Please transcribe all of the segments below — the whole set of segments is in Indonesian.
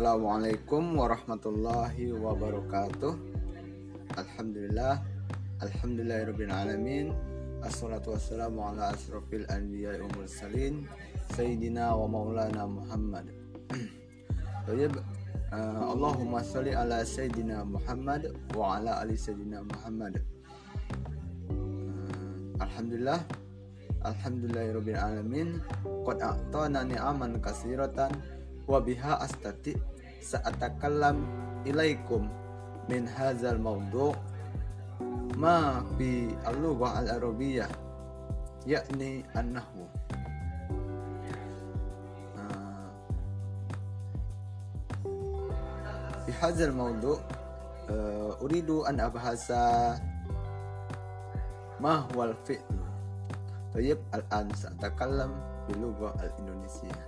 Assalamualaikum warahmatullahi wabarakatuh. Alhamdulillah Alhamdulillahirabbil alamin. Assalatu wassalamu ala asrafil anbiya mursalin Sayyidina wa maulana Muhammad. Tayyib uh, Allahumma salli ala Sayyidina Muhammad wa ala ali Sayyidina Muhammad. Uh, Alhamdulillah Alhamdulillahirabbil alamin. Qad a'tana ni'aman kasiratan wa biha astati sa'atakallam ilaikum min hazal mawdu' ma fi al-lughah al-arabiyyah yakni an-nahwu في هذا الموضوع أريد أن أبحث ما هو الفعل طيب الآن سأتكلم باللغة الإندونيسية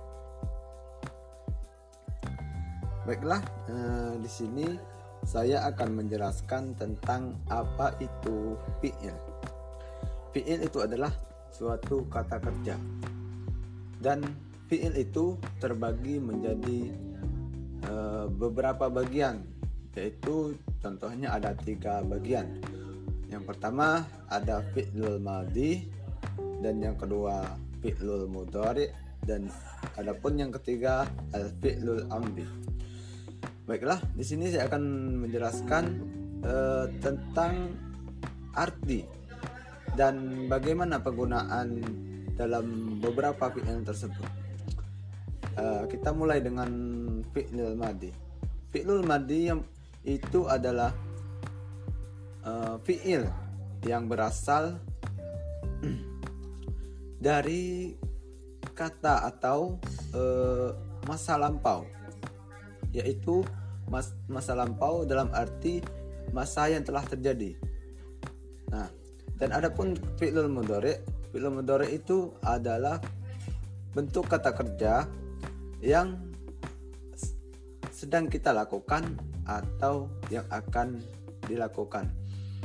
Baiklah, eh, di sini saya akan menjelaskan tentang apa itu fi'il. Fi'il itu adalah suatu kata kerja. Dan fi'il itu terbagi menjadi eh, beberapa bagian, yaitu contohnya ada tiga bagian. Yang pertama ada fi'lul madi dan yang kedua fi'lul mudhari dan adapun yang ketiga al fi'lul amri. Baiklah, di sini saya akan menjelaskan uh, tentang arti dan bagaimana penggunaan dalam beberapa fi'il tersebut. Uh, kita mulai dengan fi'il madi. Fi'il madi yang itu adalah uh, fi'il yang berasal dari kata atau uh, masa lampau yaitu mas masa lampau dalam arti masa yang telah terjadi. Nah, dan adapun fi'lul mudhari, fi'lul mudhari itu adalah bentuk kata kerja yang sedang kita lakukan atau yang akan dilakukan.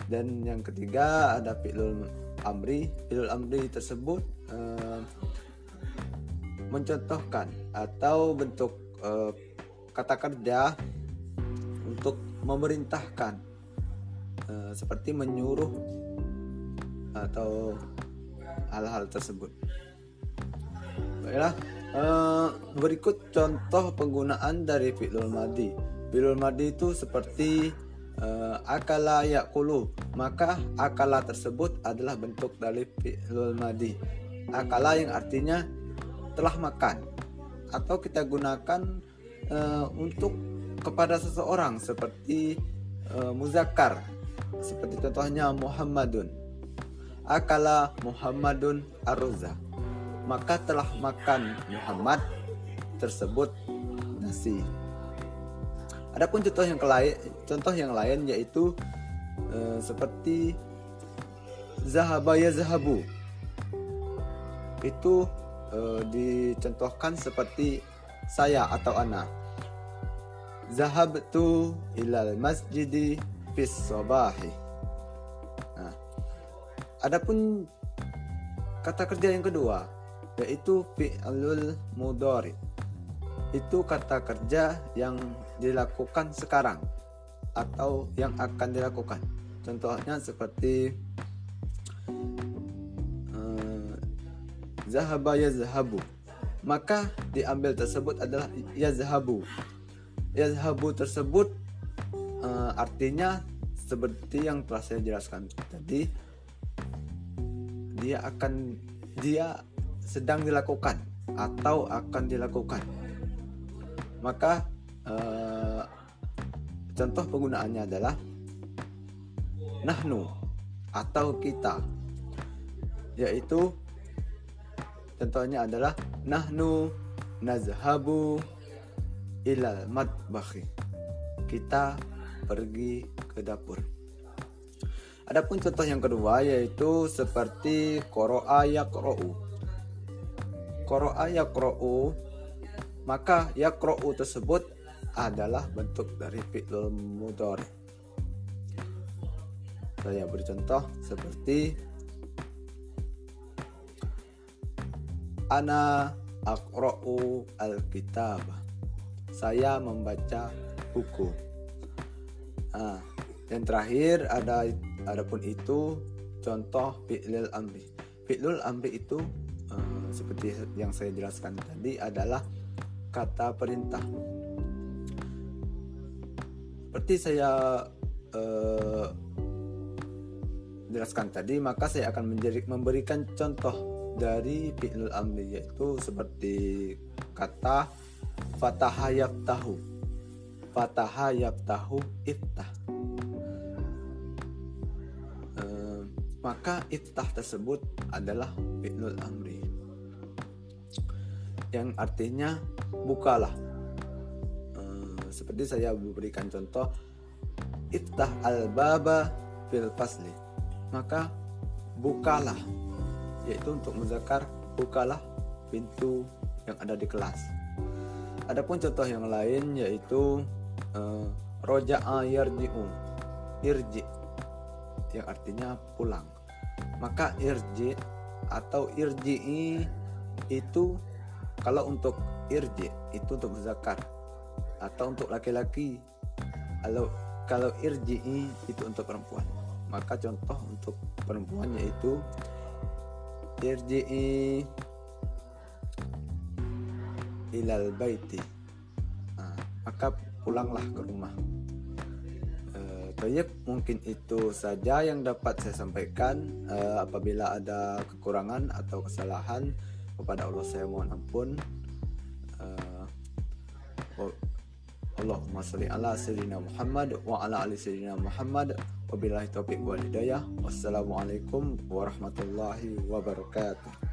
Dan yang ketiga ada fi'lul amri. Fi'lul amri tersebut eh, mencontohkan atau bentuk eh, kata kerja untuk memerintahkan uh, seperti menyuruh atau hal-hal tersebut. Baiklah, uh, berikut contoh penggunaan dari fi'lul madi. Fi'lul madi itu seperti uh, akala yakulu, maka akala tersebut adalah bentuk dari fi'lul madi. Akala yang artinya telah makan atau kita gunakan uh, untuk kepada seseorang seperti uh, muzakkar. Seperti contohnya Muhammadun. Akala Muhammadun arza maka telah makan Muhammad tersebut nasi. Adapun contoh yang lain contoh yang lain yaitu uh, seperti zahabaya zahabu. Itu uh, dicontohkan seperti saya atau anak Zahabtu ilal masjidi fis sabahi. Nah, adapun kata kerja yang kedua yaitu fi'lul mudhari. Itu kata kerja yang dilakukan sekarang atau yang akan dilakukan. Contohnya seperti uh, zahaba yazhabu. Maka diambil tersebut adalah yazhabu. Yazhabu tersebut uh, artinya seperti yang telah saya jelaskan. Tadi dia akan dia sedang dilakukan atau akan dilakukan. Maka uh, contoh penggunaannya adalah nahnu atau kita yaitu contohnya adalah nahnu nazhabu ilal matbakhi. Kita pergi ke dapur. Adapun contoh yang kedua yaitu seperti qara'a yaqra'u. Qara'a yaqra'u maka yaqra'u tersebut adalah bentuk dari fi'il mudhari. Saya beri contoh seperti ana aqra'u al-kitab saya membaca buku. Nah, yang terakhir ada adapun itu contoh fi'lil amri. Fi'lul amri itu uh, seperti yang saya jelaskan tadi adalah kata perintah. Seperti saya uh, jelaskan tadi, maka saya akan menjadi, memberikan contoh dari fi'lul amri yaitu seperti kata fataha yaftahu fataha yaftahu iftah. E, maka iftah tersebut adalah fi'lul amri. Yang artinya bukalah. E, seperti saya berikan contoh iftah al-baba fil fasli. Maka bukalah yaitu untuk muzakar bukalah pintu yang ada di kelas. Adapun contoh yang lain yaitu uh, roja'a yarji'u irji yang artinya pulang. Maka irji atau irji'i itu kalau untuk irji itu untuk muzakar atau untuk laki-laki. Kalau kalau irji'i itu untuk perempuan. Maka contoh untuk perempuan yaitu irji'i ilal baiti maka pulanglah ke rumah. E, mungkin itu saja yang dapat saya sampaikan. E, apabila ada kekurangan atau kesalahan kepada Allah saya mohon ampun. E, Allahumma salli ala sayyidina Muhammad wa ala ali sayyidina Muhammad Wabillahi taufiq wal hidayah. Wassalamualaikum warahmatullahi wabarakatuh.